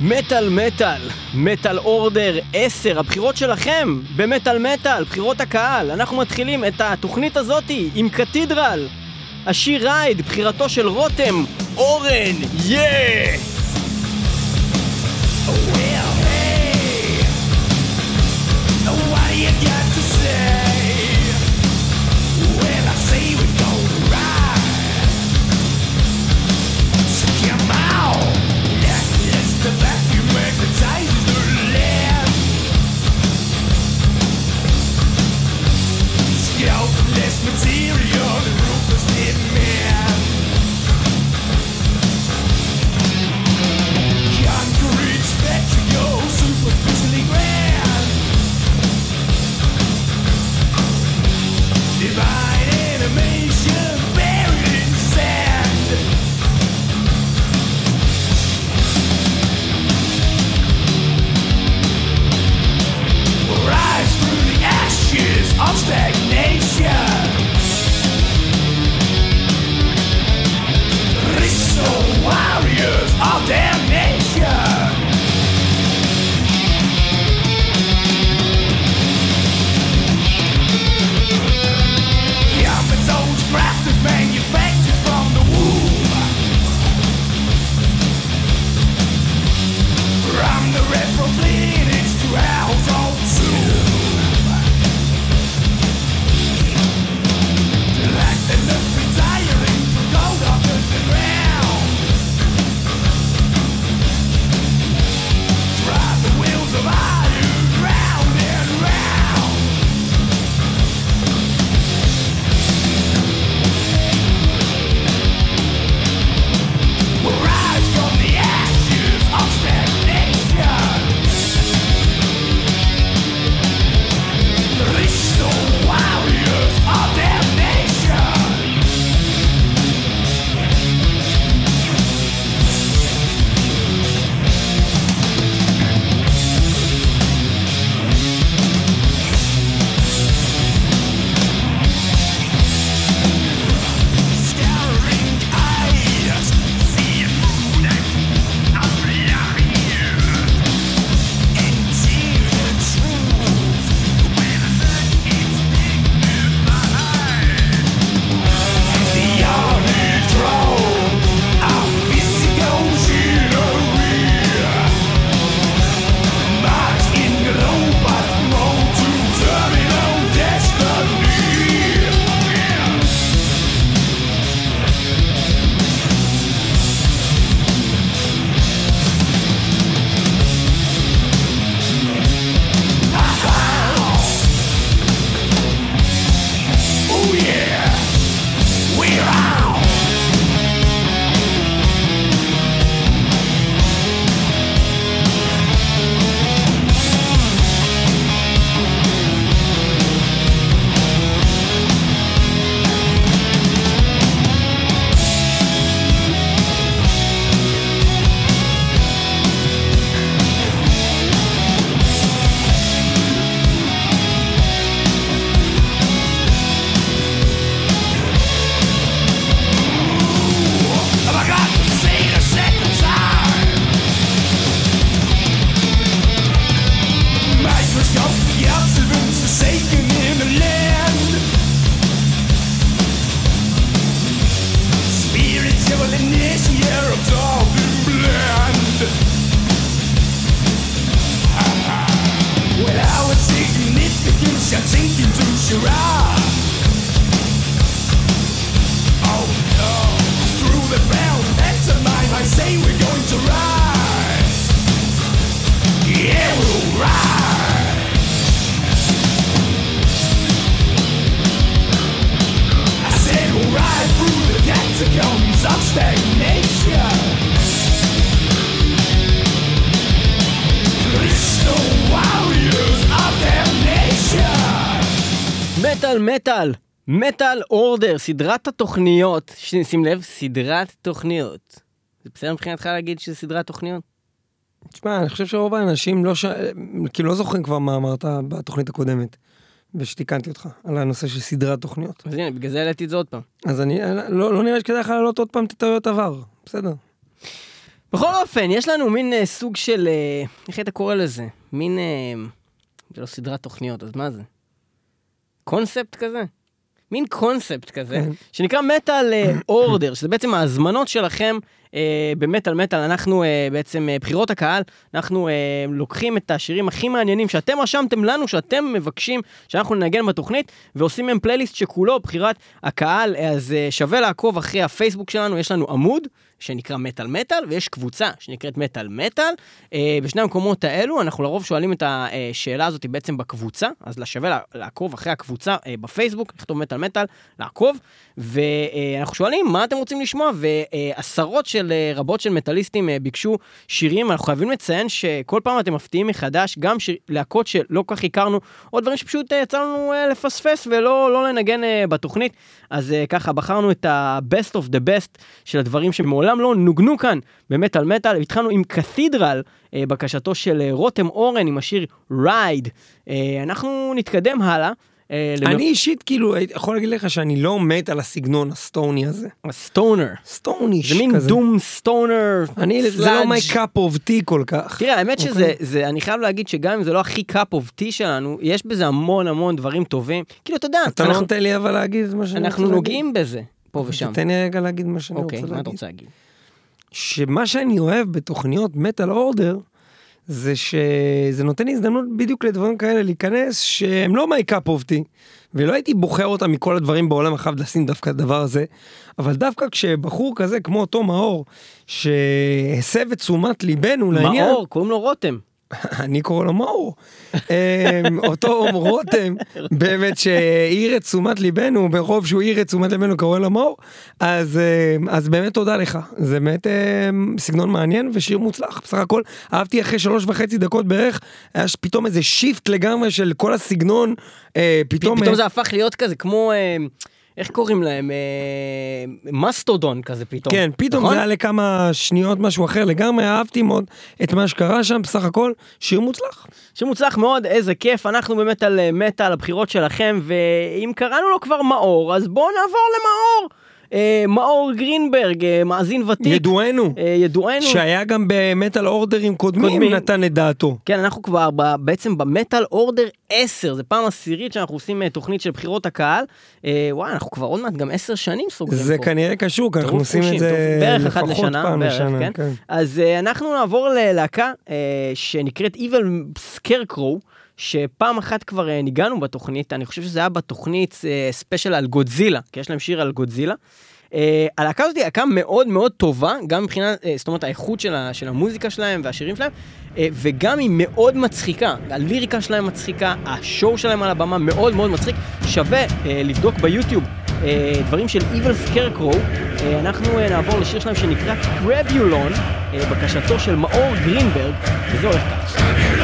מטאל מטאל, מטאל אורדר 10, הבחירות שלכם במטאל מטאל, בחירות הקהל. אנחנו מתחילים את התוכנית הזאתי עם קתידרל. השיר רייד, בחירתו של רותם, אורן, יא! Material, ashes of stagnation. Restore warriors of damnation shall charade. Oh no, through the pantomime, I say we're going to rise. Yeah, we'll. I said we'll ride through the catacombs of stagnation. Warriors of damnation. מטאל מטאל, מטאל אורדר, סדרת התוכניות, שים לב, סדרת תוכניות. זה בסדר מבחינתך להגיד שזה סדרת תוכניות? תשמע, אני חושב שרוב האנשים לא, ש... כאילו לא זוכרים כבר מה אמרת בתוכנית הקודמת. ושתיקנתי אותך על הנושא של סדרת תוכניות. אז הנה, בגלל זה העליתי את זה עוד פעם. אז אני, לא, לא נראה שכדאי לך להעלות עוד פעם את טעויות עבר, בסדר. בכל אופן, יש לנו מין אה, סוג של, אה, איך היית קורא לזה? מין, אה, זה לא סדרת תוכניות, אז מה זה? קונספט כזה? מין קונספט כזה, כן. שנקרא מטאל אורדר, שזה בעצם ההזמנות שלכם אה, במטאל מטאל, אנחנו אה, בעצם, אה, בחירות הקהל, אנחנו אה, לוקחים את השירים הכי מעניינים שאתם רשמתם לנו, שאתם מבקשים שאנחנו ננגן בתוכנית, ועושים מהם פלייליסט שכולו בחירת הקהל, אז אה, שווה לעקוב אחרי הפייסבוק שלנו, יש לנו עמוד. שנקרא מטאל מטאל, ויש קבוצה שנקראת מטאל מטאל. אה, בשני המקומות האלו, אנחנו לרוב שואלים את השאלה הזאת בעצם בקבוצה, אז שווה לעקוב אחרי הקבוצה אה, בפייסבוק, לכתוב מטאל מטאל, לעקוב, ואנחנו שואלים מה אתם רוצים לשמוע, ועשרות של אה, רבות של מטאליסטים ביקשו שירים, אנחנו חייבים לציין שכל פעם אתם מפתיעים מחדש, גם שיר, להקות שלא כל כך הכרנו, או דברים שפשוט יצא לנו לפספס ולא לא לנגן בתוכנית, אז ככה בחרנו את ה-best of the best של הדברים שמעולם לא נוגנו כאן במטאל מטאל, התחלנו עם Cathedral, אה, בקשתו של אה, רותם אורן עם השיר Ride. אה, אנחנו נתקדם הלאה. אה, אני אישית כאילו יכול להגיד לך שאני לא מת על הסגנון הסטוני הזה. stoner. סטוני זה מין כזה. doom stoner. אני, זה לא my cup of tea כל כך. תראה, האמת שזה, אוקיי. זה, אני חייב להגיד שגם אם זה לא הכי cup of tea שלנו, יש בזה המון המון דברים טובים. כאילו, אתה יודע, אתה לא אנחנו, נותן לי אבל להגיד את מה שאני רוצה אנחנו להגיד. נוגעים בזה, פה ושם. תן לי רגע להגיד מה שאני אוקיי, רוצה מה אתה להגיד. רוצה להגיד? שמה שאני אוהב בתוכניות מטאל אורדר, זה שזה נותן הזדמנות בדיוק לדברים כאלה להיכנס שהם לא of tea, ולא הייתי בוחר אותם מכל הדברים בעולם החייב לשים דווקא את הדבר הזה, אבל דווקא כשבחור כזה כמו אותו מאור, שהסב את תשומת ליבנו לעניין, מאור, קוראים לו רותם. אני קורא לו מאור, אמ, אותו רותם, באמת שהעיר את תשומת ליבנו, ברוב שהוא העיר את תשומת ליבנו קורא לו מאור, אז, אמ, אז באמת תודה לך, זה באמת אמ, סגנון מעניין ושיר מוצלח, בסך הכל אהבתי אחרי שלוש וחצי דקות בערך, היה פתאום איזה שיפט לגמרי של כל הסגנון, אה, פתאום, פתאום אה, זה הפך להיות כזה כמו, איך קוראים להם? אה, מסטודון כזה פתאום. כן, פתאום נכון? זה היה לכמה שניות משהו אחר לגמרי, אהבתי מאוד את מה שקרה שם, בסך הכל שיר מוצלח. שמוצלח מאוד, איזה כיף, אנחנו באמת על אה, מטאל, הבחירות שלכם, ואם קראנו לו כבר מאור, אז בואו נעבור למאור. אה, מאור גרינברג, אה, מאזין ותיק. ידוענו. אה, ידוענו. שהיה גם במטאל אורדרים קודמים, קודמים. נתן את דעתו. כן, אנחנו כבר ב, בעצם במטאל אורדר 10, זה פעם עשירית שאנחנו עושים אה, תוכנית של בחירות הקהל. אה, וואי, אנחנו כבר עוד מעט גם 10 שנים סוגרים זה פה. כנראה קשור, כי אנחנו עושים את זה בערך אחת לשנה, פעם בערך, לשנה. כן? כן. אז uh, אנחנו נעבור ללהקה uh, שנקראת Evil Scarecrow, שפעם אחת כבר uh, ניגענו בתוכנית, אני חושב שזה היה בתוכנית ספיישל על גודזילה, כי יש להם שיר על גודזילה. Uh, הלהקה הזאת היא להקה מאוד מאוד טובה, גם מבחינת, זאת אומרת, האיכות של, ה, של המוזיקה שלהם והשירים שלהם, וגם היא מאוד מצחיקה. הליריקה שלהם מצחיקה, השואו שלהם על הבמה מאוד מאוד מצחיק. שווה לבדוק ביוטיוב דברים של Evil Scarecrow. אנחנו נעבור לשיר שלהם שנקרא uh, בקשתו של מאור גרינברג, וזה הולך כך.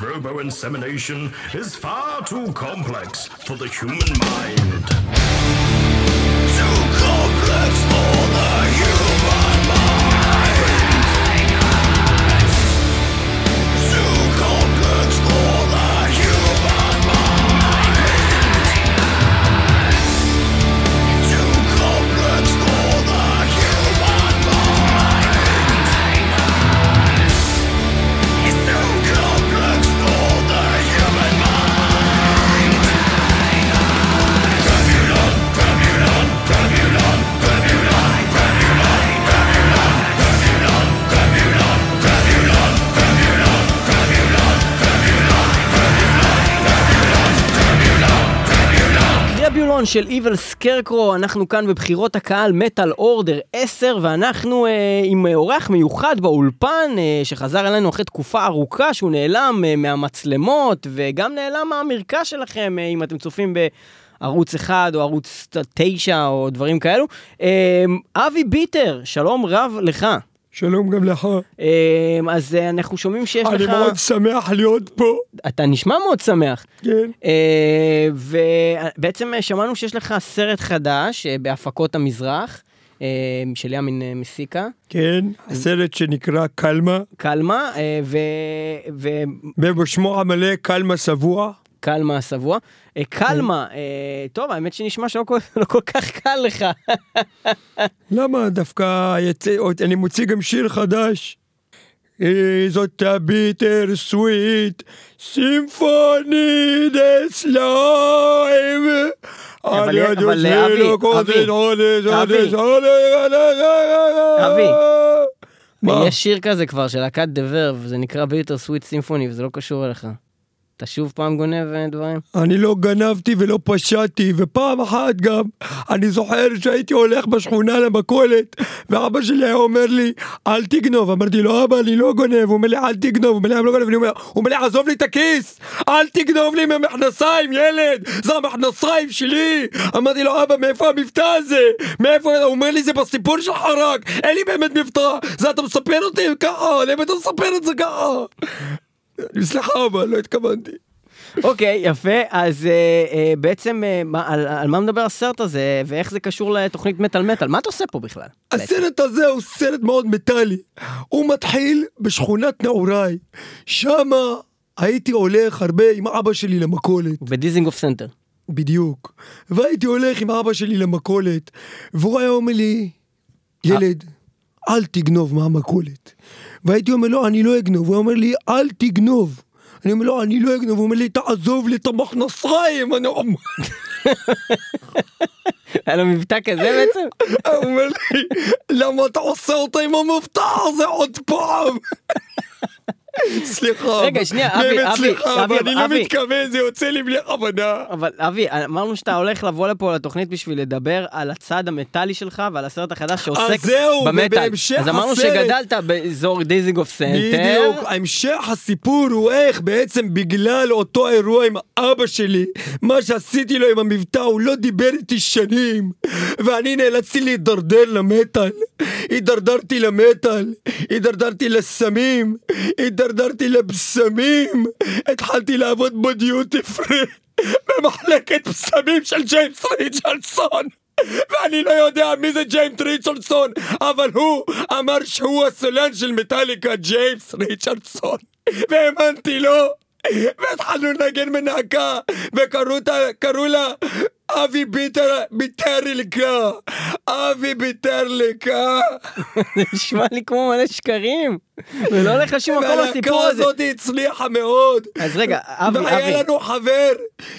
Robo-insemination is far too complex for the human mind. Too complex for the של Evil Scarecrow, אנחנו כאן בבחירות הקהל מטאל אורדר 10 ואנחנו אה, עם אורח מיוחד באולפן אה, שחזר אלינו אחרי תקופה ארוכה שהוא נעלם אה, מהמצלמות וגם נעלם מהמרקע שלכם אה, אם אתם צופים בערוץ 1 או ערוץ 9 או דברים כאלו. אה, אבי ביטר, שלום רב לך. שלום גם לך. אה, אז אה, אנחנו שומעים שיש אני לך... מאוד שמח להיות פה. אתה נשמע מאוד שמח. כן. אה, ובעצם אה, שמענו שיש לך סרט חדש בהפקות המזרח, של ימין מסיקה, כן, הסרט שנקרא קלמה, קלמה, אה, ו- ובשמו המלא קלמה שבוע. וקלמה השבוע. אה, קלמה, אה, טוב, האמת שנשמע שלא כל- לא כך קל לך. למה דווקא יצא, אני מוציא גם שיר חדש. אה, זאת ה Bitter Sweet Symphony this life. אבל- אבי, אבי, אבי. אבי. יש שיר כזה כבר של להקת The Verve, זה נקרא Bitter Sweet Symphony וזה לא קשור אליך. אתה שוב פעם גונב אה, דברים? אני לא גנבתי ולא פשעתי, ופעם אחת גם, אני זוכר שהייתי הולך בשכונה למכולת, ואבא שלי היה אומר לי, אל תגנוב. אמרתי לו, אבא, אני לא גונב. הוא אומר לי, אל תגנוב. הוא אומר לי, אני לא גונב. הוא אומר לי, עזוב לי את הכיס, אל תגנוב לי מהמכנסיים, ילד, זה המכנסיים שלי. אמרתי לו, אבא, מאיפה המבטא הזה? מאיפה? הוא אומר לי, זה בסיפור שלך רק, אין לי באמת מבטא. זה אתה מספר אותי ככה, למה אתה מספר את זה ככה? סליחה, אבא, לא התכוונתי. אוקיי, יפה. אז אה, אה, בעצם, אה, מה- על, על מה מדבר הסרט הזה, ואיך זה קשור לתוכנית מטאל מטאל? מה אתה עושה פה בכלל? בעצם? הסרט הזה הוא סרט מאוד מטאלי. הוא מתחיל בשכונת נעוריי. שמה הייתי הולך הרבה עם אבא שלי למכולת. בדיזנגוף סנטר. בדיוק. והייתי הולך עם אבא שלי למכולת, והוא היה אומר לי, ילד, אל תגנוב מהמכולת. והייתי אומר לו, אני לא אגנוב. הוא אומר לי, אל תגנוב. אני אומר לו, אני לא אגנוב. הוא אומר לי, תעזוב לי את המכנסיים. אני אומר, היה לו מבטא כזה בעצם? הוא אומר לי, למה אתה עושה אותה עם המבטא הזה עוד פעם? סליחה. רגע, שנייה, אבי, באמת אבי, סליחה, אבי, אבל אני לא אבי. מתכוון, זה יוצא לי בלי כוונה. אבל אבי, אמרנו שאתה הולך לבוא לפה לתוכנית בשביל לדבר על הצד המטאלי שלך ועל הסרט החדש שעוסק אז זהו, במטאל. אז אמרנו הסרט- שגדלת באזור דיזינגוף סנטר. בדיוק, המשך הסיפור הוא איך בעצם בגלל אותו אירוע עם אבא שלי, מה שעשיתי לו עם המבטא, הוא לא דיבר איתי שנים, ואני נאלצתי להידרדר למטאל. הידרדרתי למטאל, הידרדרתי לסמים, הידרדרתי לבשמים, התחלתי לעבוד בדיוטי פרי. במחלקת בשמים של ג'יימס ריצ'רדסון. ואני לא יודע מי זה ג'יימס ריצ'רדסון אבל הוא אמר שהוא הסולן של מטאליקה ג'יימס ריצ'רדסון. והאמנתי לו. והתחלנו לנגן מנהקה וקראו לה אבי ביטר, ביטרליקה. אבי ביטרליקה. נשמע לי כמו מלא שקרים. ולא הולך לשום מקום והלהקה הסיפור הזה. הזאת הצליחה מאוד אז רגע, אבי, והיה אבי. לנו חבר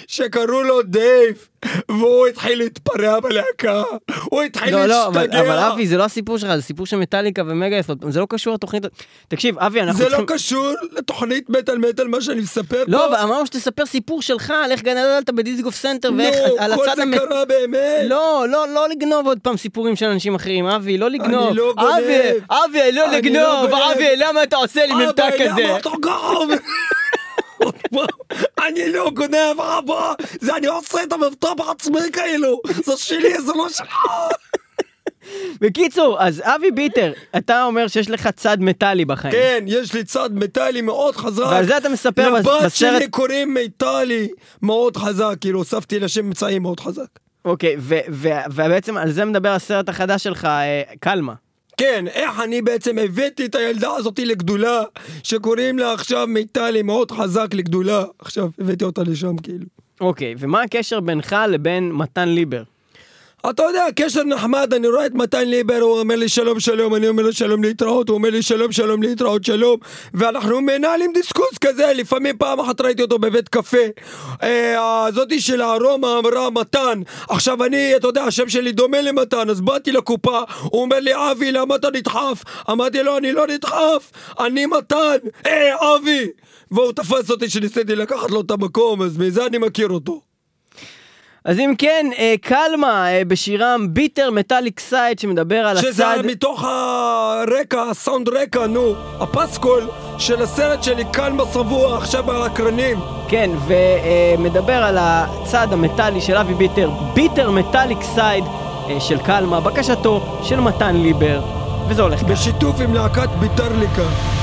שקראו לו דייב והוא התחיל להתפרע בלהקה הוא התחיל לא, לא, אבל, להשתגע אבל אבי, זה לא הסיפור שלך, זה סיפור של מטאליקה ומגאס, זה לא קשור לתוכנית. תקשיב, אבי, אנחנו זה. לא קשור לתוכנית מטאל מטאל מה שאני מספר לא, פה אבל אמרנו שתספר סיפור שלך על איך גדלת בדיזנגוף סנטר ואיך נו, על כל הצד זה. קרה באמת לא, לא, לא לגנוב עוד פעם סיפורים של אנשים אחרים, אבי, לא לגנוב. לא גונב. אבי, אבי, לא אני לגנוב, לא. אבי, למה אתה עושה לי מבטא אבא, כזה? למה אתה גרם? אני לא גונב אבא זה אני עושה את המבטא בעצמי כאילו זה שלי זה לא שלך בקיצור, אז אבי ביטר, אתה אומר שיש לך צד מטאלי בחיים. כן, יש לי צד מטאלי מאוד חזק. ועל זה אתה מספר בס- לבת בסרט... שלי קוראים מטאלי מאוד חזק, כאילו הוספתי לשם אמצעי מאוד חזק. אוקיי, ובעצם על זה מדבר הסרט החדש שלך, אה, קלמה. כן, איך אני בעצם הבאתי את הילדה הזאתי לגדולה, שקוראים לה עכשיו מיטלי מאוד חזק לגדולה. עכשיו הבאתי אותה לשם כאילו. אוקיי, ומה הקשר בינך לבין מתן ליבר? אתה יודע, קשר נחמד, אני רואה את מתן ליבר, הוא אומר לי שלום שלום, אני אומר לו שלום להתראות, הוא אומר לי שלום שלום להתראות שלום, ואנחנו מנהלים דיסקוס כזה, לפעמים פעם אחת ראיתי אותו בבית קפה, אה, הזאתי של הרומא אמרה מתן, עכשיו אני, אתה יודע, השם שלי דומה למתן, אז באתי לקופה, הוא אומר לי אבי, למה אתה נדחף? אמרתי לו, אני לא נדחף, אני מתן, אה, אבי! והוא תפס אותי שניסיתי לקחת לו את המקום, אז מזה אני מכיר אותו. אז אם כן, אה, Kalmah אה, בשירם Bitter Metallic Side שמדבר על שזה הצד... מתוך הרקע, הסאונד רקע, נו, הפסקול של הסרט שלי כאן בשבוע, עכשיו באקרנים. כן, ומדבר על הצד המטאלי של אבי ביטר, Bitter Metallic Side אה, של Kalmah, בקשתו של מתן ליבר, וזה הולך ככה. בשיתוף עם להקת ביטרליקה.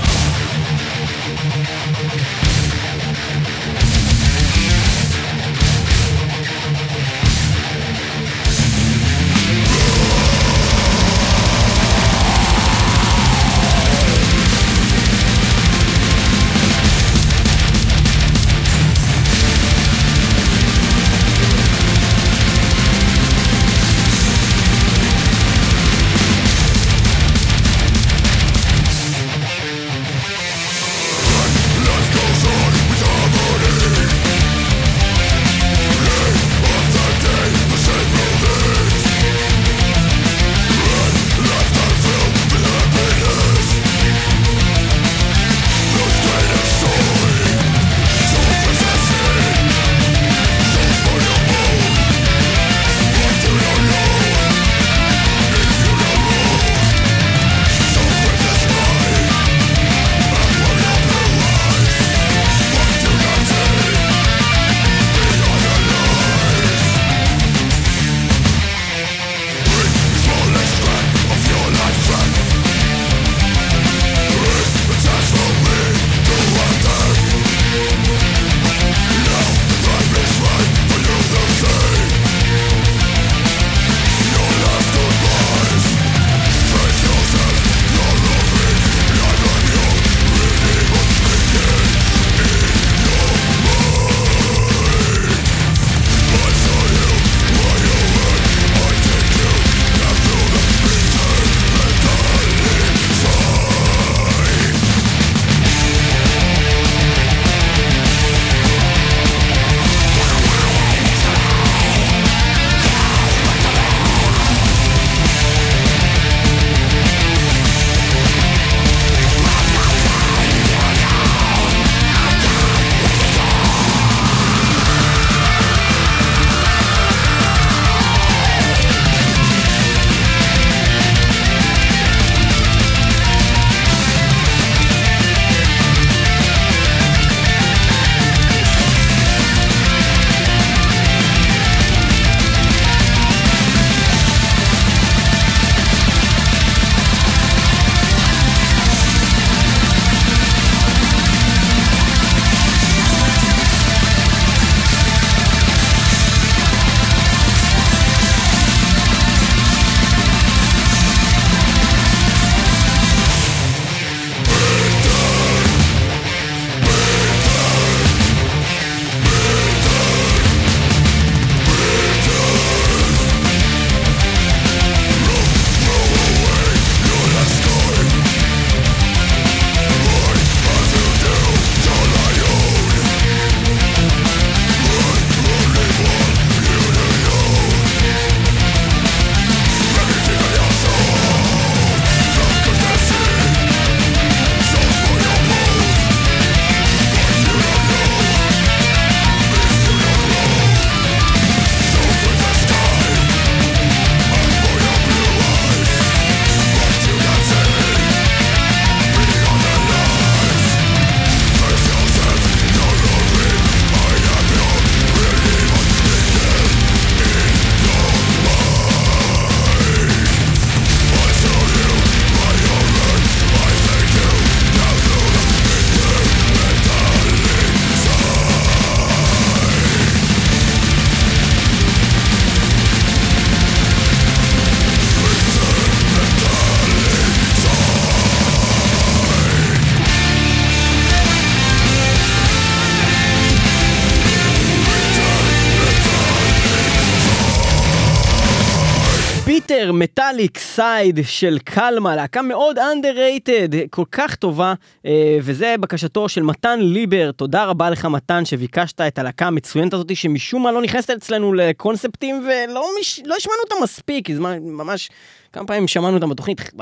מטאליק סייד של קלמה, להקה מאוד underrated, כל כך טובה, אה, וזה בקשתו של מתן ליבר, תודה רבה לך מתן שביקשת את הלהקה המצוינת הזאת שמשום מה לא נכנסת אצלנו לקונספטים ולא מש... לא השמענו אותה מספיק, כי ממש כמה פעמים שמענו אותה בתוכנית, 4-5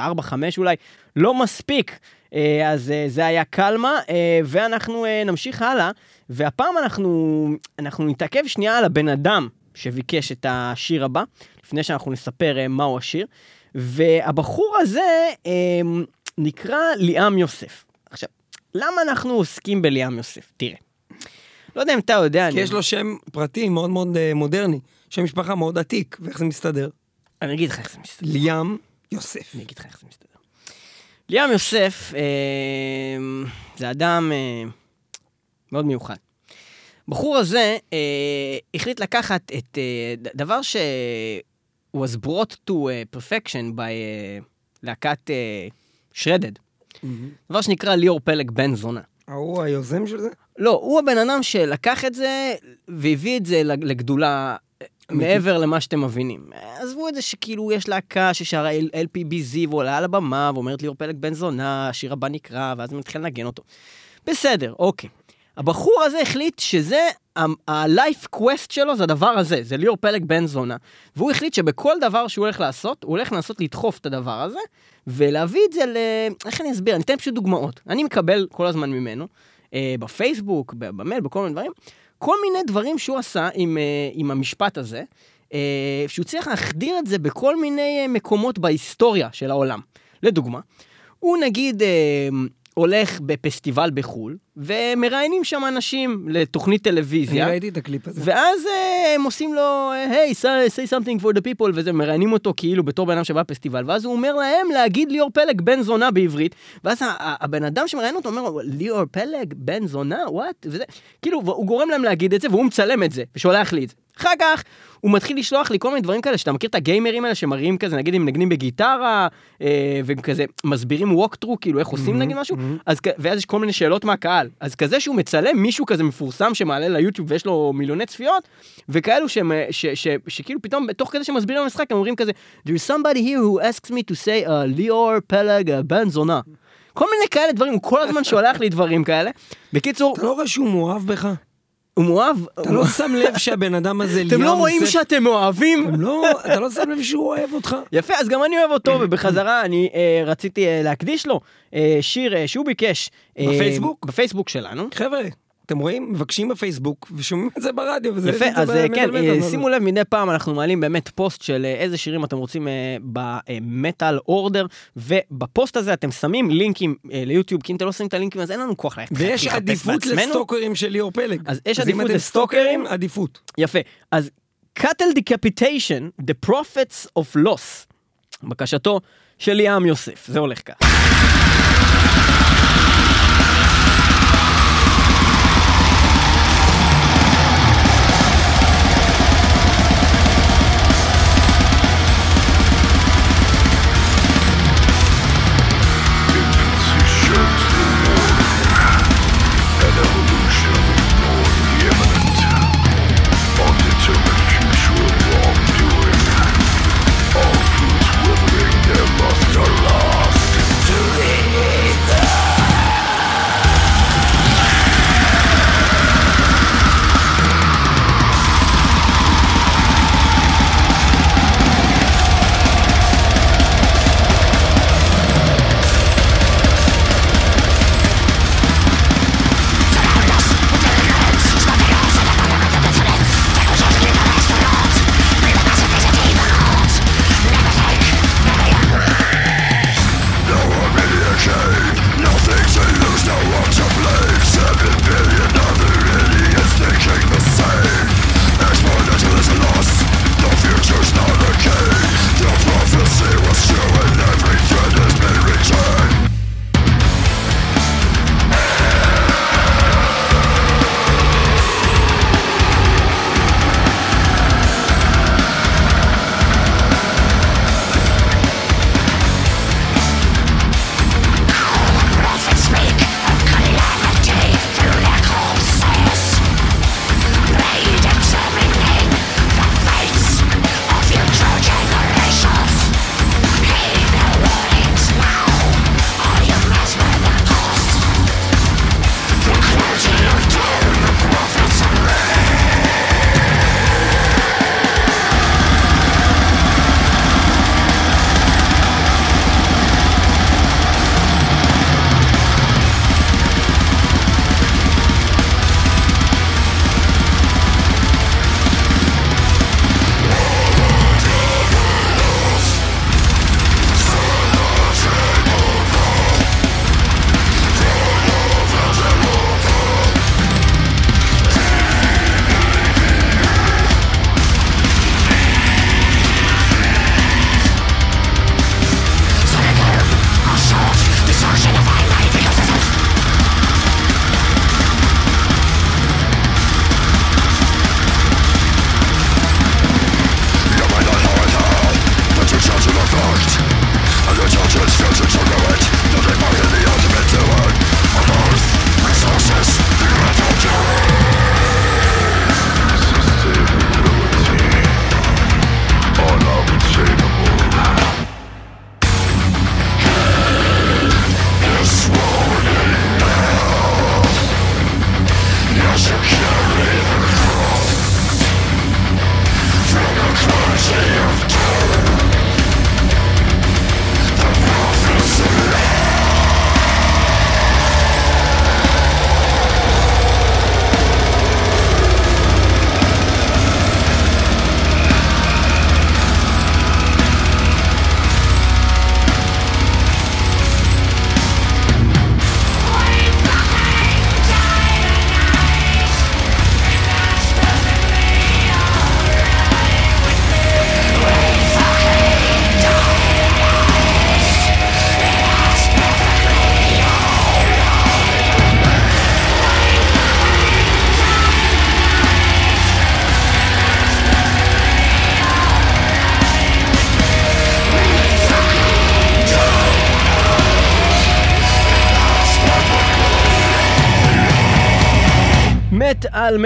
אולי, לא מספיק. אה, אז אה, זה היה קלמה, ואנחנו נמשיך הלאה, והפעם אנחנו, אנחנו נתעכב שנייה על הבן אדם שביקש את השיר הבא, לפני שאנחנו נספר אה, מהו השיר. והבחור הזה אה, נקרא ליאם יוסף. עכשיו, למה אנחנו עוסקים בליאם יוסף? תראה. לא יודע אם אתה יודע, כי אני, יש לו שם פרטי מאוד מאוד אה, מודרני, שם משפחה מאוד עתיק, ואיך זה מסתדר? אני אגיד לך איך זה מסתדר. ליאם יוסף. אני אגיד לך איך זה מסתדר. ליאם יוסף אה, זה אדם אה, מאוד מיוחד. הבחור הזה אה, החליט לקחת את אה, דבר ש... was brought to uh, perfection by uh, להקת uh, shredded. דבר שנקרא ליאור פלג בן זונה. ההוא היוזם של זה? לא, הוא הבן אדם שלקח את זה והביא את זה לג- לגדולה אה, מעבר למה שאתם מבינים. עזבו את זה שכאילו יש להקה ששרה LPBZ ועולה על הבמה ואומרת ליאור פלג בן זונה, השיר הבא נקרא, ואז הוא מתחיל לנגן אותו. בסדר, אוקיי. הבחור הזה החליט שזה, ה-life quest שלו זה הדבר הזה, זה ליאור פלג בן זונה. והוא החליט שבכל דבר שהוא הולך לעשות, הוא הולך לנסות לדחוף את הדבר הזה, ולהביא את זה ל... איך אני אסביר? אני אתן פשוט דוגמאות. אני מקבל כל הזמן ממנו, אה, בפייסבוק, במייל, בכל מיני דברים, כל מיני דברים שהוא עשה עם, אה, עם המשפט הזה, אה, שהוא צריך להחדיר את זה בכל מיני אה, מקומות בהיסטוריה של העולם. לדוגמה, הוא נגיד אה, הולך בפסטיבל בחו"ל, ומראיינים שם אנשים לתוכנית אני טלוויזיה. ראיתי את הקליפ הזה. ואז אה, הם עושים לו, היי, say, say something for the people, וזה, מראיינים אותו כאילו בתור בן אדם שבא לפסטיבל, ואז הוא אומר להם להגיד ליאור פלג בן זונה בעברית, ואז הבן אדם שמראיין אותו אומר לו, ליאור פלג בן זונה? וואט? וזה, כאילו, הוא גורם להם להגיד את זה, והוא מצלם את זה, ושולח לי את זה. אחר כך, הוא מתחיל לשלוח לי כל מיני דברים כאלה, שאתה מכיר את הגיימרים האלה שמראים כזה, נגיד הם מנגנים בגיטרה, אה, והם כזה מסבירים ווקטרו, כאילו איך עושים נגיד משהו, אז, כ- ואז יש כל מיני שאלות מהקהל. אז כזה שהוא מצלם מישהו כזה מפורסם שמעלה ליוטיוב ויש לו מיליוני צפיות, וכאלו שהם, אה, ש, ש, שכאילו פתאום, תוך כדי שמסבירים במשחק, הם אומרים כזה, There's somebody here who asks me to say uh, ליאור פלג בן זונה. כל מיני כאלה דברים, הוא כל הזמן שולח לי דברים כאלה. בקיצור, אתה לא רואה שהוא מאוהב בך? הוא מאוהב. אתה לא שם לב שהבן אדם הזה אתם לא רואים שאתם מאוהבים? הם לא, אתה לא שם לב שהוא אוהב אותך? יפה, אז גם אני אוהב אותו, ובחזרה אני אה, רציתי אה, להקדיש לו אה, שיר שהוא ביקש. בפייסבוק? בפייסבוק שלנו. חבר'ה, אתם רואים? מבקשים בפייסבוק ושומעים את זה ברדיו. וזה יפה, זה אז ב- אה, מטל כן, מטל, אה, מה זה? שימו לב, מדי פעם אנחנו מעלים באמת פוסט של אה, איזה שירים אתם רוצים במטאל order, ובפוסט הזה אתם שמים לינקים ליוטיוב, כי אם אתם לא שמים את הלינקים אז אין לנו כוח ללכת ויש עדיפות בעצמנו. לסטוקרים של ליאור פלג. אז יש אם עדיפות לסטוקרים. סטוקרים, עדיפות. יפה, אז Cattle Decapitation, The Prophets of Loss, בקשתו של ליאם יוסף, זה הולך ככה.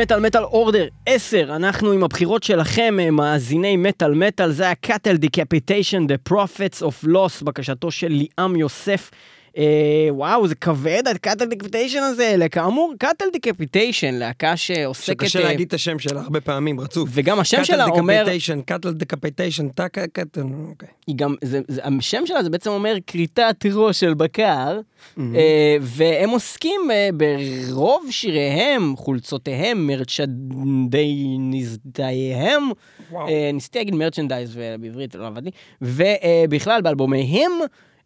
מטאל מטאל order 10, אנחנו עם הבחירות שלכם, אה, מאזיני מטאל מטאל, זה היה Cattle Decapitation, The Prophets of Loss, בקשתו של ליאם יוסף. אה, וואו, זה כבד, ה Cattle Decapitation הזה, כאמור, Cattle Decapitation, להקה שעוסקת... שקשה אה, להגיד את השם שלה הרבה פעמים, רצוף. וגם השם שלה אומר, Cattle Decapitation, טאקה cattle, אוקיי. היא גם, זה, זה, השם שלה זה בעצם אומר כריתת ראש של בקר, אה, והם עוסקים אה, ברוב שיריהם, חולצותיהם, מרצ'נדייניזדייהם. אה, ניסיתי להגיד מרצ'נדייז בעברית, לא עבד לי, ובכלל באלבומיהם.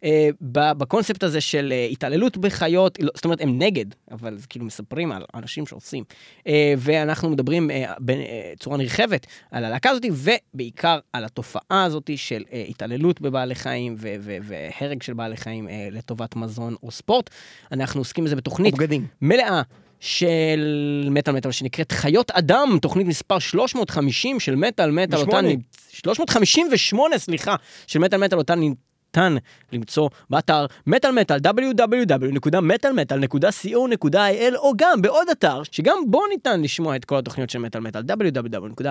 אה, בקונספט הזה של אה, התעללות בחיות, לא- זאת אומרת הם נגד, אבל זה כאילו מספרים על אנשים שעושים. אה, ואנחנו מדברים אה, בצורה נרחבת על הלהקה הזאת, ובעיקר על התופעה הזאת של אה, התעללות בבעלי חיים ו- ו- והרג של בעלי חיים אה, לטובת מזון או ספורט. אנחנו עוסקים בזה בתוכנית בגדים. מלאה של מטאל מטאל שנקראת חיות אדם, תוכנית מספר 350 של מטאל מטאל, אותה ושמונה. נ- 358, סליחה, של מטאל מטאל, אותה ניתן למצוא באתר מטאל מטאל, www.מטאלמטאל.co.il, או גם בעוד אתר, שגם בו ניתן לשמוע את כל התוכניות של מטאל מטאל, www.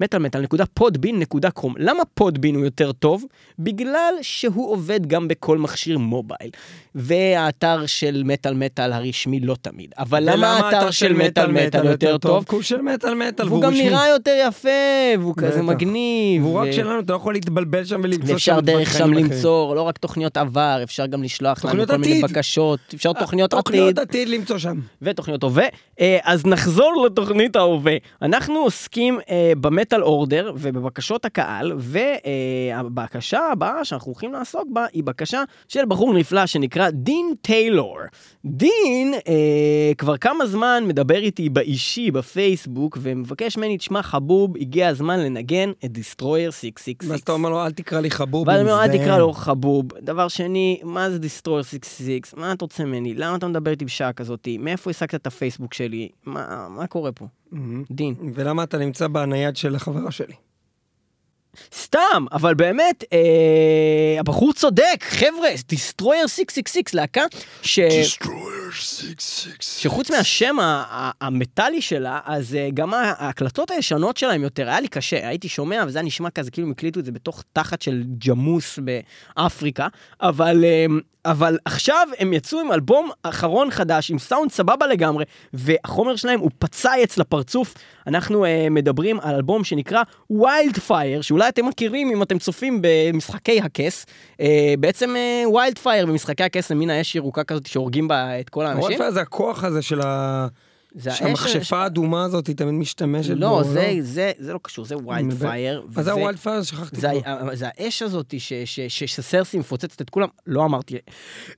מטאלמטאל.podbean.com. למה פודבין הוא יותר טוב? בגלל שהוא עובד גם בכל מכשיר מובייל. והאתר של מטאל מטאל הרשמי לא תמיד. אבל למה האתר של מטאל מטאל יותר טוב? כי הוא של מטאל מטאל, והוא גם. נראה יותר יפה, והוא כזה. מגניב. והוא רק שלנו, אתה לא יכול להתבלבל שם ולמצוא ואפשר דברים דרך שם. למצוא, לא רק תוכניות עבר, אפשר גם לשלוח לנו תוכניות כל מיני. בקשות, אפשר תוכניות תוכניות עתיד עתיד למצוא שם. ותוכניות הווה. אה, אז נחזור לתוכנית ההווה. אנחנו עוסקים אה, במטאל אורדר ובבקשות הקהל, והבקשה הבאה שאנחנו הולכים לעסוק בה היא בקשה של בחור נפלא שנקרא דין טיילור. דין אה, כבר כמה זמן מדבר איתי באישי בפייסבוק ומבקש ממני, תשמע חבוב, הגיע הזמן לנגן את דיסטרויר 666. ואז אתה אומר לו, אל תקרא לי חבוב. ואז אני אומר, אל מזדהה." תקרא לו חבוב. דבר שני, מה זה דיסטרויר 66? מה אתה רוצה ממני? למה אתה מדבר איתי בשעה כזאתי? מאיפה השגת את הפייסבוק שלי? מה, מה קורה פה? מהמם. דין. ולמה אתה נמצא בנייד של החברה שלי? סתם, אבל באמת, אה, הבחור צודק, חבר'ה, דיסטרויר 666, להקה ש... Destroyer 666. שחוץ מהשם המטאלי שלה, אז אה, גם ההקלטות הישנות שלהם יותר, היה לי קשה, הייתי שומע וזה היה נשמע כזה, כאילו הם הקליטו את זה בתוך תחת של ג'מוס באפריקה, אבל, אה, אבל עכשיו הם יצאו עם אלבום אחרון חדש, עם סאונד סבבה לגמרי, והחומר שלהם הוא פצייץ לפרצוף. אנחנו אה, מדברים על אלבום שנקרא wildfire, שאולי אתם מכירים אם אתם צופים במשחקי הכס. אה, בעצם wildfire במשחקי הכס זה מין האש ירוקה כזאת שהורגים בה את כל האנשים. wildfire זה הכוח הזה של ה... זה שהמכשפה האדומה הזאת היא תמיד משתמשת בו. לא, זה, זה, זה לא קשור, זה wild. fire. מה זה ה wildfire? שכחתי זה, כבר. ה- זה האש הזאת ש- ש- ש- שסרסי מפוצצת את כולם, לא אמרתי.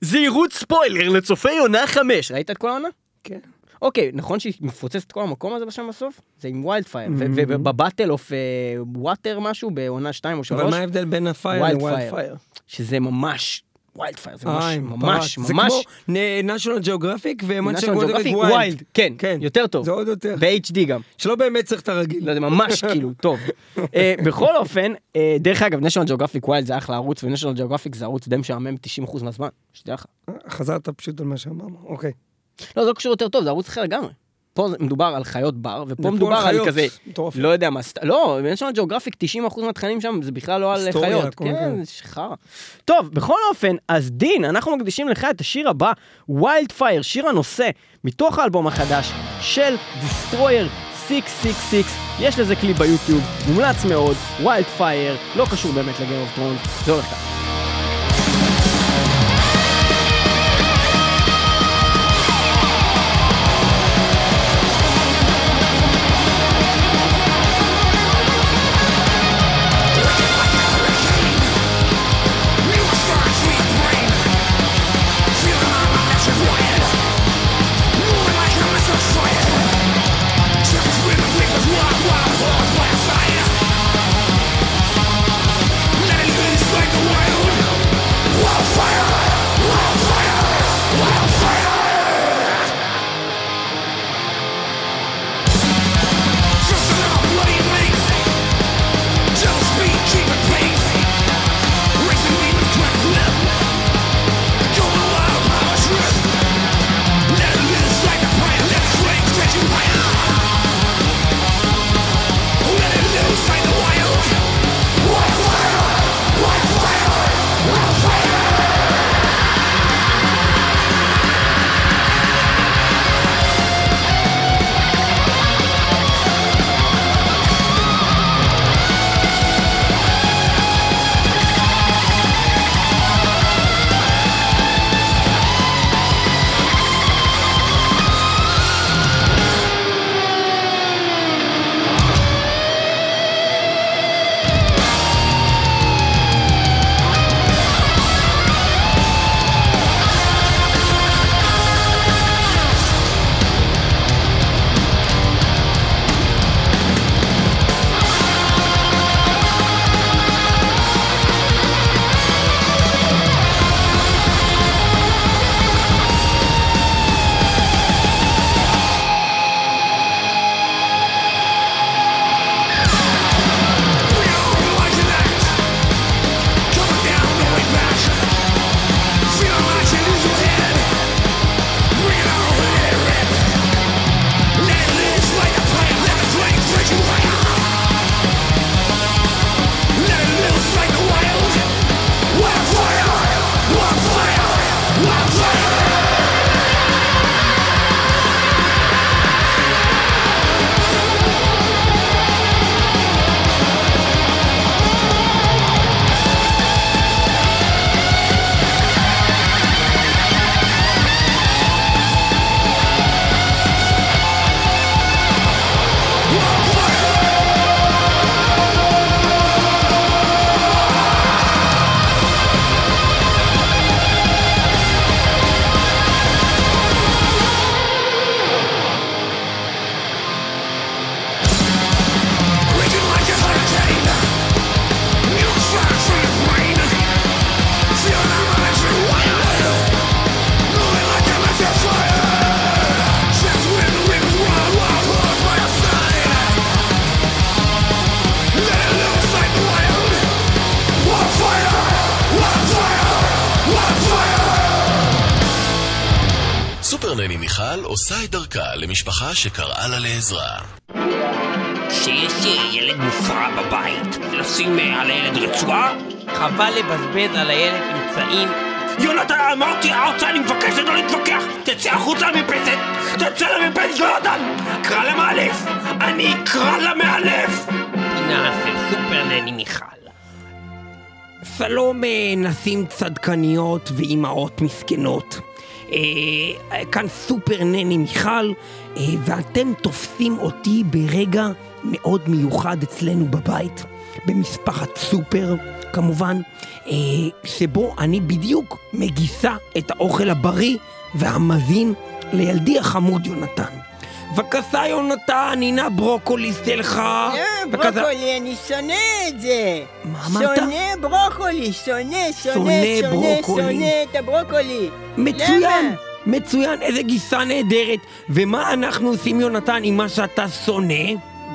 זהירות ספוילר לצופי עונה חמש. ראית את כל העונה? כן. אוקיי, נכון שהיא מפוצצת את כל המקום הזה בשם בסוף? זה עם wildfire. Mm-hmm. וב Battle of Water משהו, בעונה 2 או 3, אבל מה ההבדל בין ה fire ל wild. fire? שזה ממש, wildfire, זה ממש, אה, ממש, פרץ. ממש, זה כמו national geographic Geographic, wild. wild, כן, יותר טוב. זה עוד יותר. ב-HD גם. שלא באמת צריך את הרגיל. לא, זה ממש כאילו, טוב. אה, בכל אופן, אה, דרך אגב, national geographic wild זה אחלה ערוץ, ו-national geographic זה ערוץ די משעמם 90% מהזמן, שתדע לך. חזרת פשוט על מה שאמרנו, אוקיי. לא, זה לא קשור יותר טוב, זה ערוץ אחר לגמרי. פה מדובר על חיות בר, ופה מדובר על על חיות. כזה, מטורף. לא יודע מה, סת- לא, ב-national geographic 90% מהתכנים שם זה בכלל לא על חיות. כן, כן. זה חרא. טוב, בכל אופן, אז דין, אנחנו מקדישים לך את השיר הבא, Wildfire, שיר הנושא, מתוך האלבום החדש של Destroyer 666, יש לזה קליפ ביוטיוב, מומלץ מאוד, Wildfire, לא קשור באמת ל Game of Thrones, זה הולך ככה. למשפחה שקראה לה לעזרה. שיש אה, ילד מופרע בבית, לשים אה, על הילד רצועה? חבל לבזבז על הילד אמצעים. יונתן, אמרתי ארצה, אני מבקש לא להתווכח! תצא החוצה למרפסת! תצא למרפסת, יונתן! קרא למאלף! אני אקרא למאלף! פינה של סופר נני מיכל. שלום אה, נשים צדקניות ואימהות מסכנות. אה, כאן סופר נני מיכל, אה, ואתם תופסים אותי ברגע מאוד מיוחד אצלנו בבית, במשפחת סופר, כמובן, אה, שבו אני בדיוק מגיסה את האוכל הבריא והמזין לילדי החמוד יונתן. בבקשה יונתן, הנה ברוקולי שלך. אה, בבקשה. ברוקולי, אני שונא את זה. מה אמרת? שונא ברוקולי, שונא, שונא שונא, שונא, את הברוקולי. מצוין, למה? מצוין, איזה גיסה נהדרת. ומה אנחנו עושים יונתן עם מה שאתה שונא?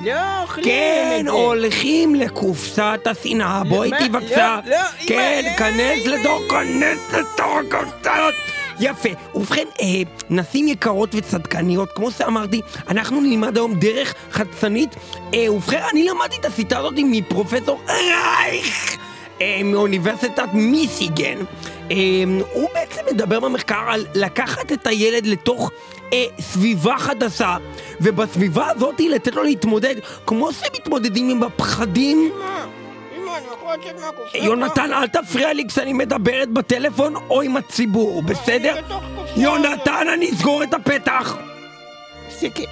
לא אוכלים כן, את זה. הולכים לקופסת השנאה, בואי? איתי בבקשה. לא, לא, כן, אמא, כנס לתוך, אמא. כנס לתוך הקופסאות. יפה. ובכן, אה, נשים יקרות וצדקניות, כמו שאמרתי, אנחנו נלמד היום דרך חדשנית. אה, ובכן, אני למדתי את השיטה הזאת מפרופסור רייך. אה, מאוניברסיטת מיסיגן. אה, הוא בעצם מדבר במחקר על לקחת את הילד לתוך אה, סביבה חדשה, ובסביבה הזאת לתת לו להתמודד כמו שמתמודדים עם הפחדים. אני יכול לצאת מהקופסה? יונתן, אל תפריע לי כשאני מדברת בטלפון או עם הציבור, בסדר? יונתן, אני אסגור את הפתח! שקט.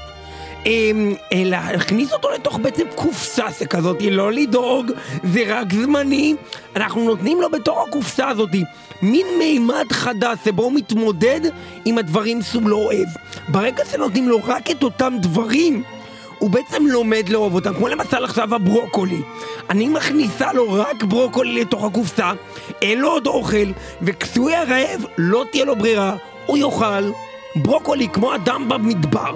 אמ, להכניס אותו לתוך בעצם קופסה שכזאת, לא לדאוג, זה רק זמני. אנחנו נותנים לו בתוך הקופסה הזאת מין מימד חדש שבו הוא מתמודד עם הדברים שהוא לא אוהב. ברגע שנותנים לו רק את אותם דברים, הוא בעצם לומד לאהוב אותם, כמו למשל עכשיו הברוקולי. אני מכניסה לו רק ברוקולי לתוך הקופסה, אין לו עוד אוכל, וכשהוא יהיה רעב, לא תהיה לו ברירה, הוא יאכל ברוקולי כמו אדם במדבר.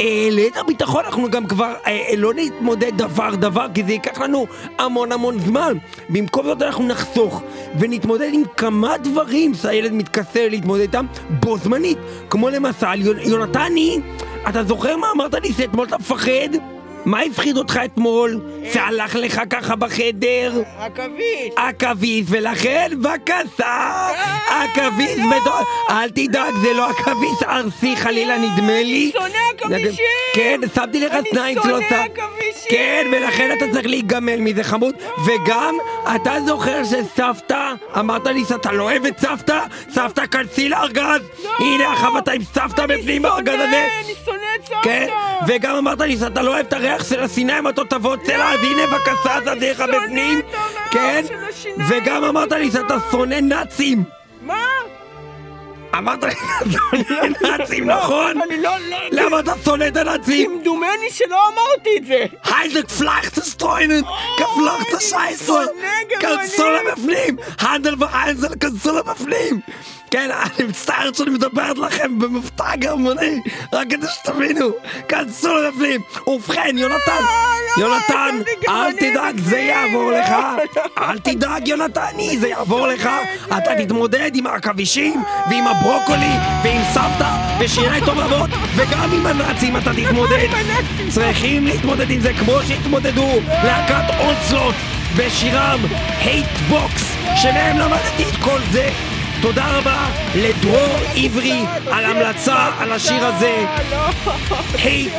אה, ליתר ביטחון אנחנו גם כבר אה, לא נתמודד דבר דבר כי זה ייקח לנו המון המון זמן במקום זאת אנחנו נחסוך ונתמודד עם כמה דברים שהילד מתקשה להתמודד איתם בו זמנית כמו למשל יונ- יונתני אתה זוכר מה אמרת לי שאתמול אתה מפחד? מה הפחיד אותך אתמול? שהלך לך ככה בחדר? עכביש. עכביש, ולכן בבקשה, עכביש בתור... אל תדאג, זה לא עכביש ארסי חלילה נדמה לי. אני שונא עכבישים. כן, שמתי לך אני שניים שונא שלושה. עכבישים. כן, ולכן אתה צריך להיגמל מזה חמוד. וגם, אתה זוכר שסבתא, אמרת לי שאתה לא אוהב את סבתא? סבתא כנסי לארגז. הנה עכשיו אתה עם סבתא בפנים בארגז הזה. אני שונא את כן, וגם אמרת לי שאתה לא אוהב את הריח של השיניים התותבות שלה, אז הנה בבקשה שונא בפנים, כן. וגם אמרת לי שאתה שונא נאצים, מה? אמרת לי שאתה שונא נאצים, נכון? אני לא... לא- למה אתה שונא את הנאצים? כמדומני שלא אמרתי את זה. היידק פלחטסטרוינן, כפלחת שייסר. כנסו לבפנים, הנדל ואיינזל, כנסו לבפנים. כן, אני מצטער שאני מדברת לכם במבטא גרמני, רק כדי שתבינו, כנסו לבפנים. ובכן, יונתן, יונתן, חשבתי אל גרמני תדאג, זה. יעבור לך. לא. אל תדאג, יונתני, זה יעבור לך. אתה תתמודד עם העכבישים, ועם הברוקולי, ועם סבתא, ושיניים טובות, וגם עם הנאצים אתה תתמודד. צריכים להתמודד עם זה כמו שהתמודדו להקת אונסלוט בשירם Hatebox, שמהם למדתי את כל זה. תודה רבה לדרור עברי על המלצה על השיר הזה, הייט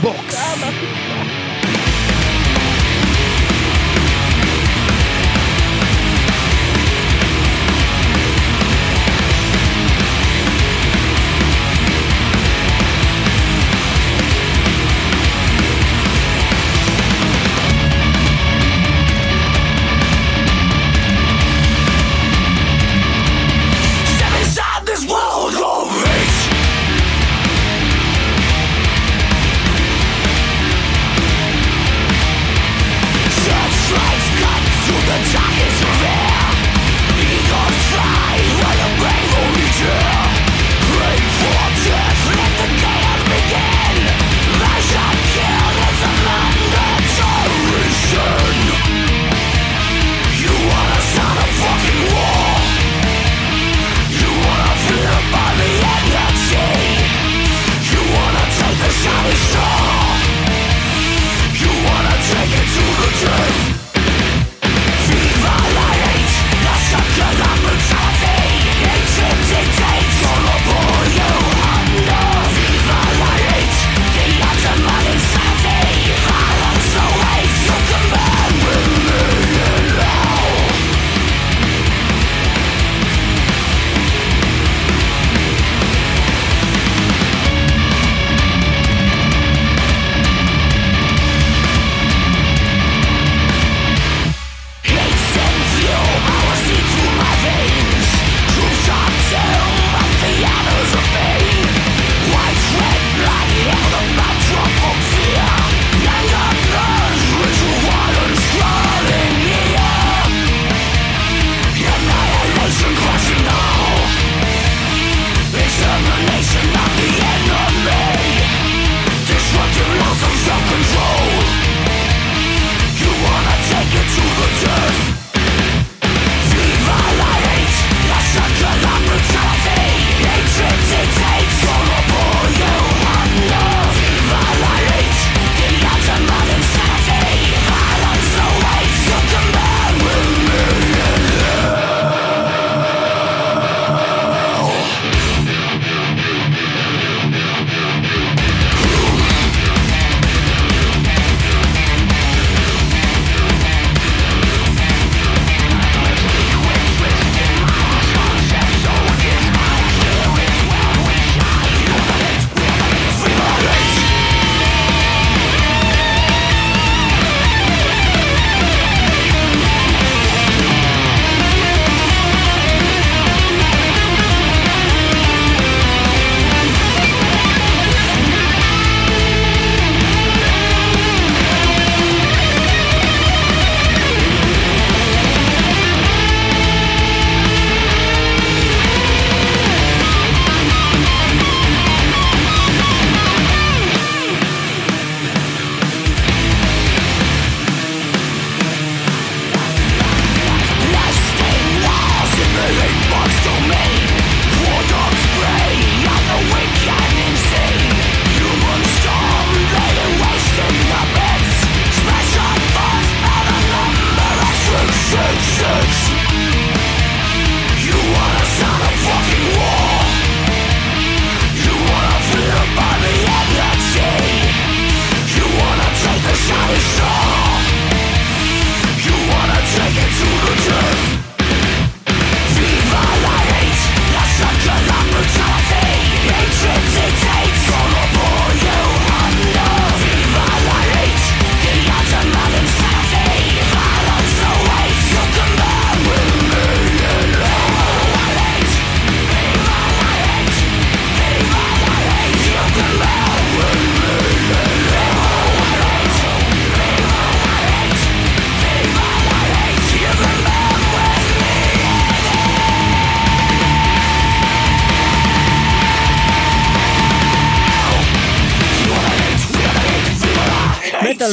בוקס.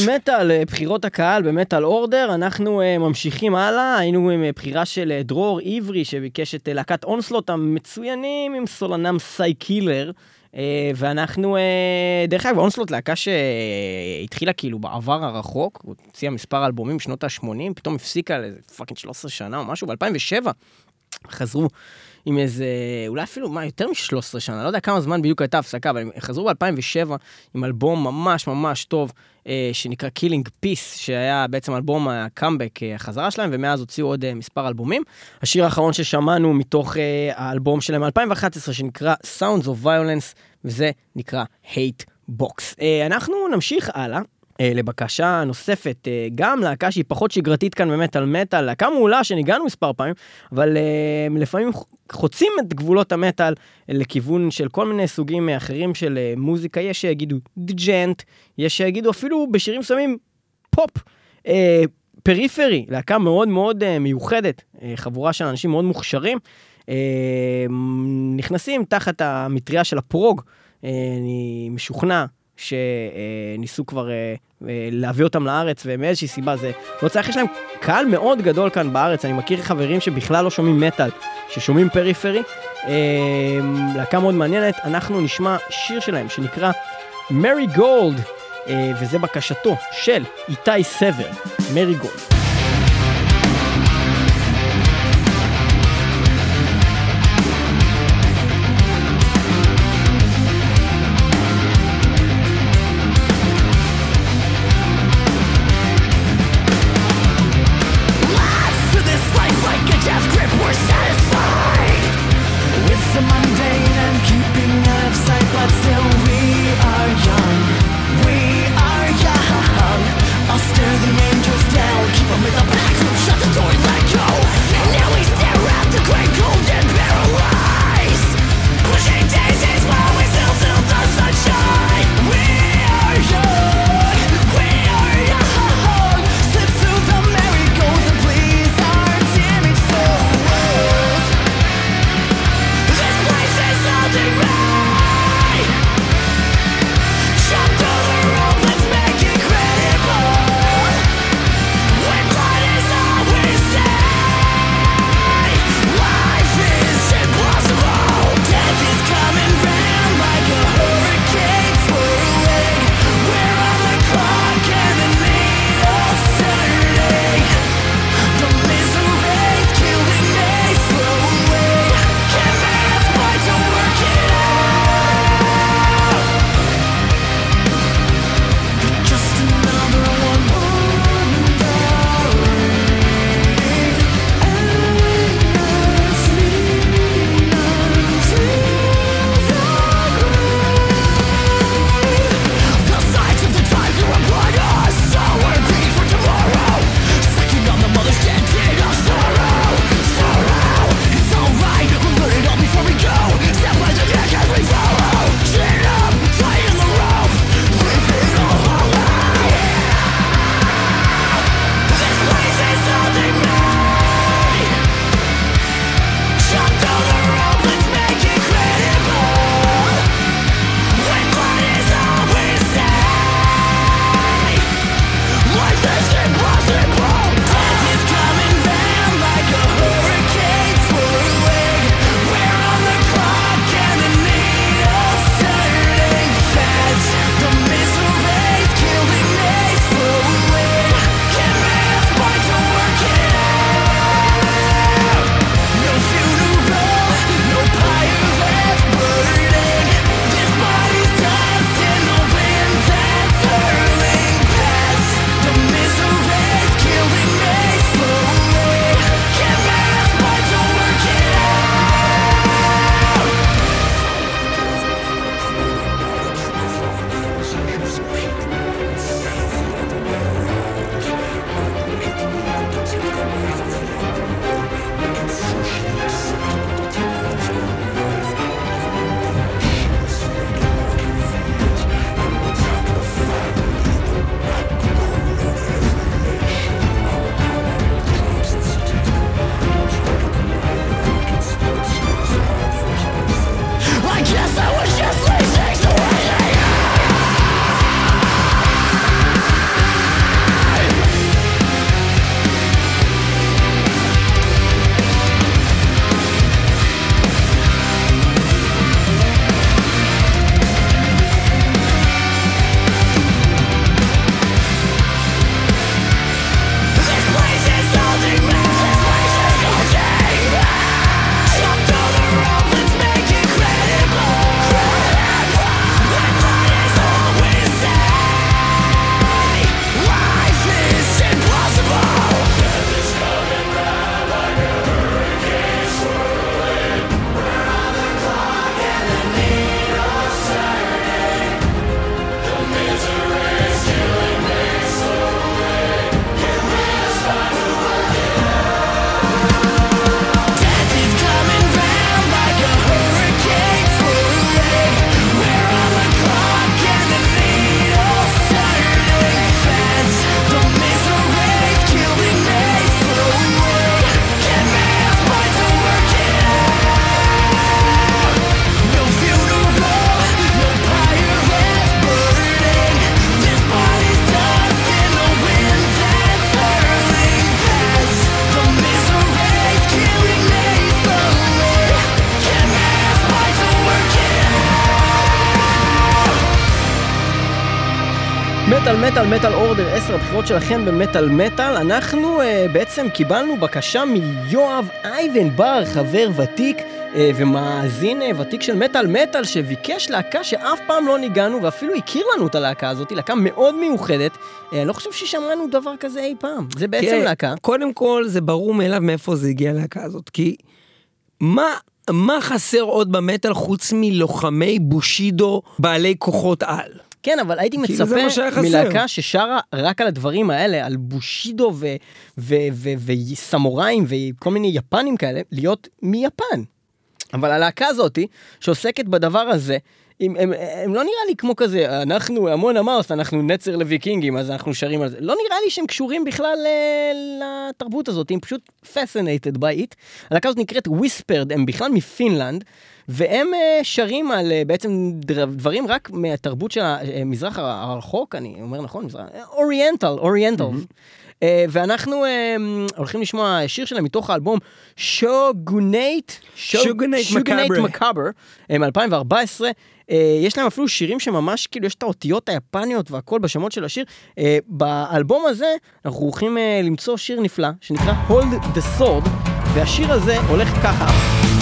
מטאל מטאל, אה, בחירות הקהל ב Metal Order, אנחנו אה, ממשיכים הלאה, היינו עם אה, בחירה של אה, דרור עברי שביקש את אה, להקת אונסלוט המצוינים עם סולנם Sy Keeler. אה, ואנחנו, אה, דרך אגב, אונסלוט להקה שהתחילה כאילו בעבר הרחוק, הוא הוציאה מספר אלבומים בשנות ה-80, פתאום הפסיקה לאיזה fucking 13 שנה או משהו, ב-2007 חזרו עם איזה, אולי אפילו, מה, יותר מ-13 שנה, לא יודע כמה זמן בדיוק הייתה הפסקה, אבל הם חזרו ב-2007 עם אלבום ממש ממש טוב, אה, שנקרא Killing Peace, שהיה בעצם אלבום הקאמבק, אה, החזרה שלהם, ומאז הוציאו עוד אה, מספר אלבומים. השיר האחרון ששמענו מתוך אה, האלבום שלהם מ-2011, שנקרא Sounds of Violence, וזה נקרא Hate Box. אה, אנחנו נמשיך הלאה. אה, לבקשה נוספת, אה, גם להקה שהיא פחות שגרתית כאן במטאל מטאל, להקה מעולה שניגענו מספר פעמים, אבל אה, לפעמים חוצים את גבולות המטאל לכיוון של כל מיני סוגים אחרים של מוזיקה, יש שיגידו דיג'נט, יש שיגידו אפילו בשירים מסוימים פופ. פריפרי, להקה מאוד מאוד מיוחדת, חבורה של אנשים מאוד מוכשרים, נכנסים תחת המטריה של הפרוג, אני משוכנע שניסו כבר אה, אה, להביא אותם לארץ, ומאיזושהי סיבה זה לא צריך, יש להם קהל מאוד גדול כאן בארץ, אני מכיר חברים שבכלל לא שומעים מטאל, ששומעים פריפרי, אה, להקה מאוד מעניינת, אנחנו נשמע שיר שלהם שנקרא מרי גולד, וזה בקשתו של איתי סבר, מרי גולד. מטאל, מטאל אורדר 10, הבחירות שלכם במטאל מטאל. אנחנו uh, בעצם קיבלנו בקשה מיואב אייבנבר, חבר ותיק uh, ומאזין uh, ותיק של מטאל מטאל, שביקש להקה שאף פעם לא ניגענו ואפילו הכיר לנו את הלהקה הזאת, להקה מאוד מיוחדת. Uh, אני לא חושב ששמענו דבר כזה אי פעם. זה בעצם תראה, להקה. קודם כל זה ברור מאליו מאיפה זה הגיע הלהקה הזאת, כי מה, מה חסר עוד במטאל חוץ מלוחמי בושידו בעלי כוחות על? כן, אבל הייתי כאילו מצפה. מלהקה ששרה רק על הדברים האלה, על בושידו וסמוראים וכל מיני יפנים כאלה, להיות מיפן. אבל הלהקה הזאתי, שעוסקת בדבר הזה, הם, הם, הם לא נראה לי כמו כזה, אנחנו המון אמרס, אנחנו נצר לוויקינגים, אז אנחנו שרים על זה. לא נראה לי שהם קשורים בכלל ל- לתרבות הזאת, הם פשוט fascinated by it. הלהקה הזאת נקראת Whispered, הם בכלל מפינלנד, והם אה, שרים על אה, בעצם דברים רק מהתרבות של המזרח הרחוק, אני אומר נכון? מזרח- אוריינטל, אוריינטל. אה, ואנחנו אה, הולכים לשמוע שיר שלהם מתוך האלבום שוגונייט, שוגונייט מקאבר. מקאבר, מ-2014. אה, יש להם אפילו שירים שממש כאילו יש את האותיות היפניות והכל בשמות של השיר. אה, באלבום הזה אנחנו הולכים אה, למצוא שיר נפלא שנקרא Hold the Sword, והשיר הזה הולך ככה.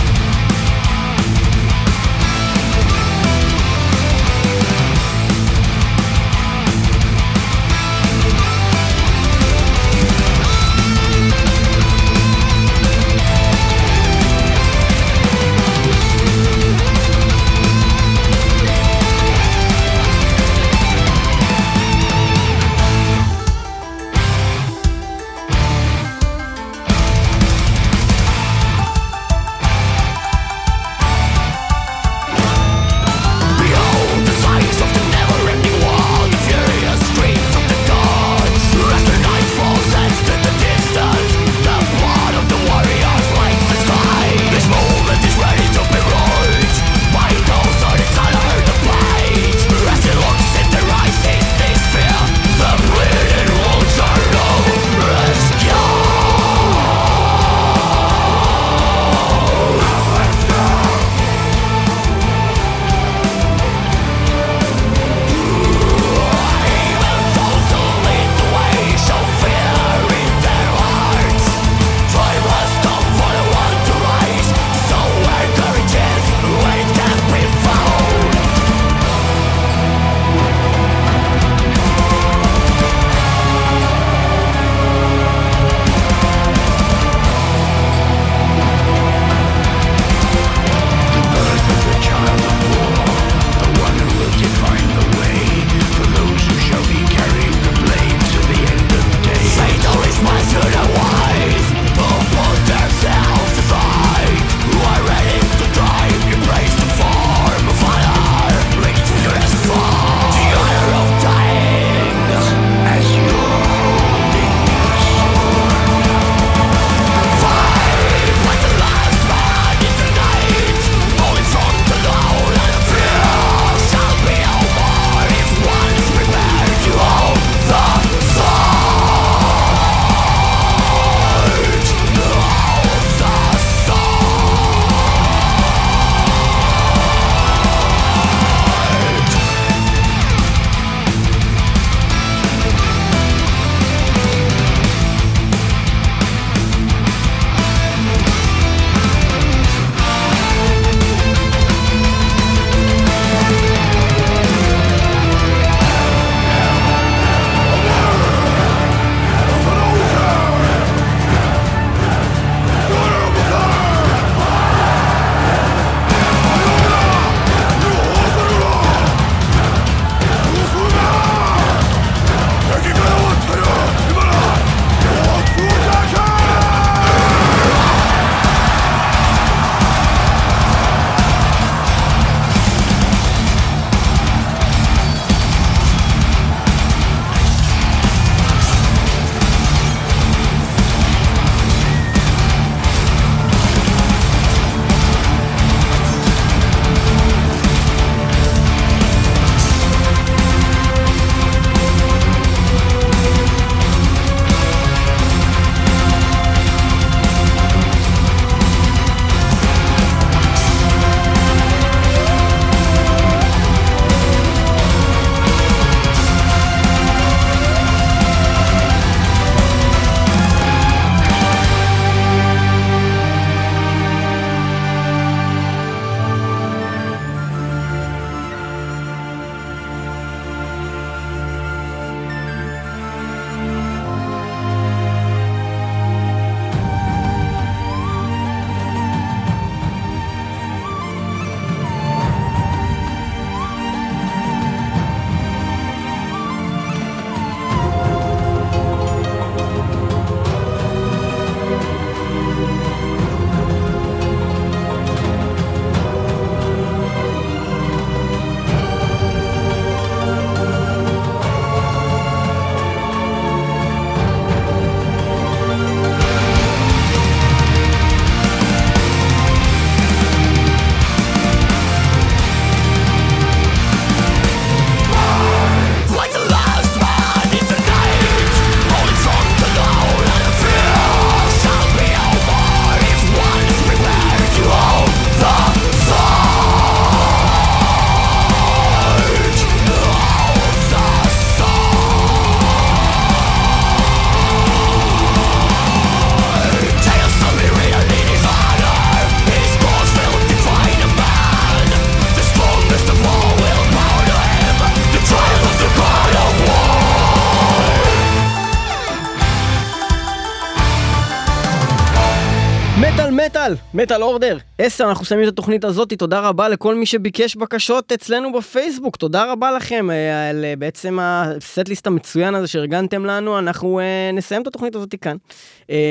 מטאל, אורדר. עשר, אנחנו שמים את התוכנית הזאת, תודה רבה לכל מי שביקש בקשות אצלנו בפייסבוק, תודה רבה לכם אה, על אה, בעצם הסט-ליסט המצוין הזה שארגנתם לנו, אנחנו אה, נסיים את התוכנית הזאת כאן.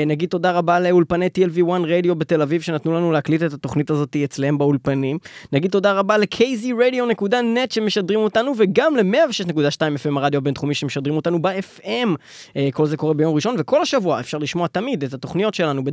נגיד תודה רבה לאולפני TLV1 רדיו בתל אביב שנתנו לנו להקליט את התוכנית הזאת אצלם באולפנים. נגיד תודה רבה ל-kzradio.net שמשדרים אותנו וגם ל-106.2 FM הרדיו הבינתחומי שמשדרים אותנו ב-FM. כל זה קורה ביום ראשון וכל השבוע אפשר לשמוע תמיד את התוכניות שלנו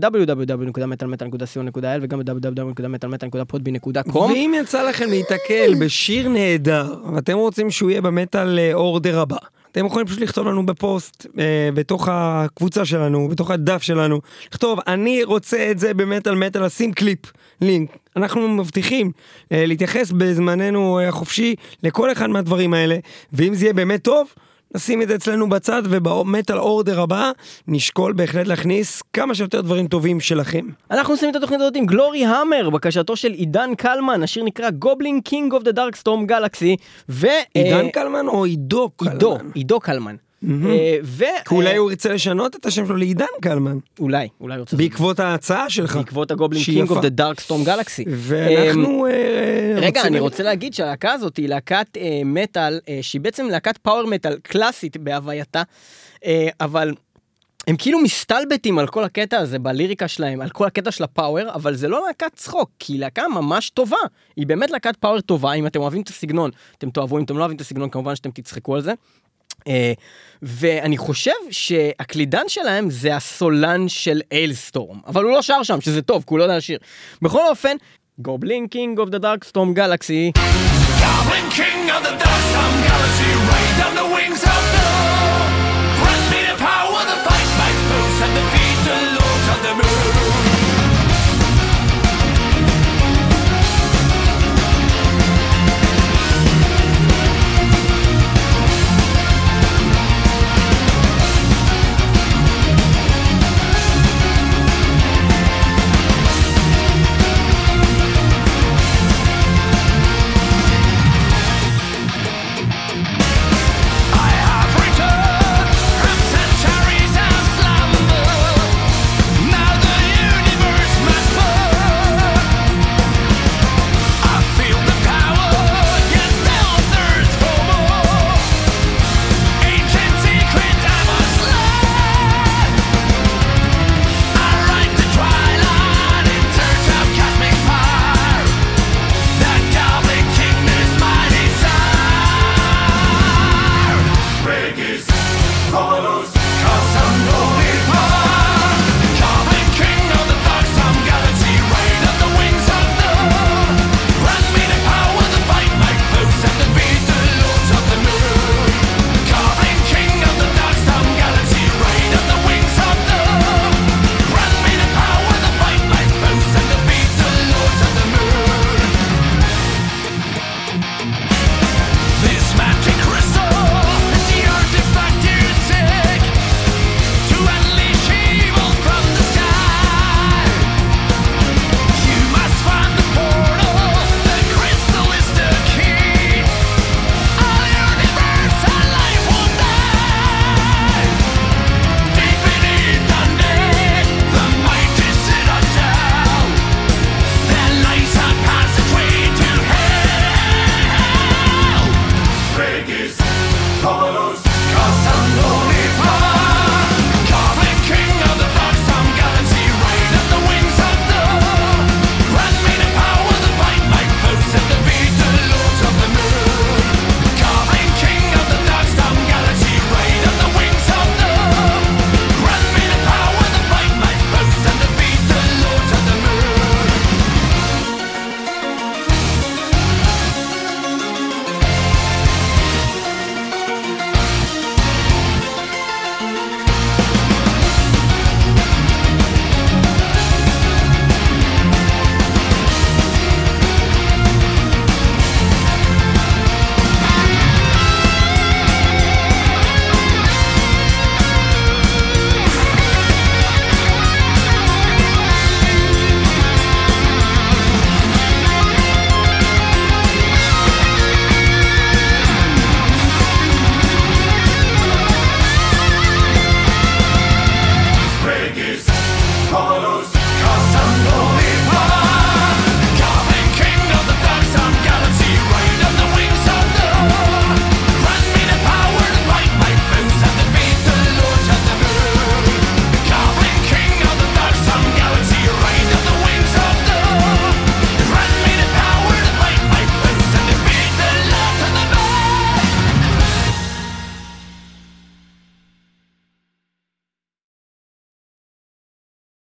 ב-www.metalmetal.co.il וגם ב-www.metalmetal.podby.com. ואם יצא לכם להיתקל בשיר נהדר, ואתם רוצים שהוא יהיה במטאל אה, אורדר הבא, אתם יכולים פשוט לכתוב לנו בפוסט, אה, בתוך הקבוצה שלנו, בתוך הדף שלנו, לכתוב, אני רוצה את זה במטאל מטאל, לשים קליפ, לינק. אנחנו מבטיחים אה, להתייחס בזמננו אה, החופשי לכל אחד מהדברים האלה, ואם זה יהיה באמת טוב, נשים את זה אצלנו בצד, ובמטאל אורדר הבא, נשקול בהחלט להכניס כמה שיותר דברים טובים שלכם. אנחנו עושים את התוכנית הזאת עם Gloryhammer, בקשתו של עידן קלמן, השיר נקרא Goblin King of the Darkstorm Galaxy, ו... עידן אה, קלמן או עידו קלמן? עידו, עידו קלמן. אה, ו... כי אולי אה, הוא ירצה לשנות את השם שלו לעידן קלמן, אולי, אולי הוא רוצה... בעקבות ההצעה שלך. בעקבות ה Goblin King of. the Darkstorm Galaxy. ואנחנו... אה, רגע, אני רוצה להגיד שהלהקה הזאת היא להקת מטאל, שהיא בעצם להקת power metal קלאסית בהווייתה, אבל הם כאילו מסתלבטים על כל הקטע הזה בליריקה שלהם, על כל הקטע של ה power, אבל זה לא להקת צחוק, כי היא להקה ממש טובה. היא באמת להקת power טובה, אם אתם אוהבים את הסגנון, אתם תאהבו, אם אתם לא אוהבים את הסגנון, כמובן שאתם תצחקו על זה. ואני חושב שהקלידן שלהם זה הסולן של Alestorm, אבל הוא לא שר שם, שזה טוב, כי הוא לא יודע לשיר. בכל אופן, Goblin King of the Darkstorm Galaxy. Goblin king of the dark storm galaxy, right on the wings of dawn. Grant me the power to fight back foes and defeat the lords of the moon.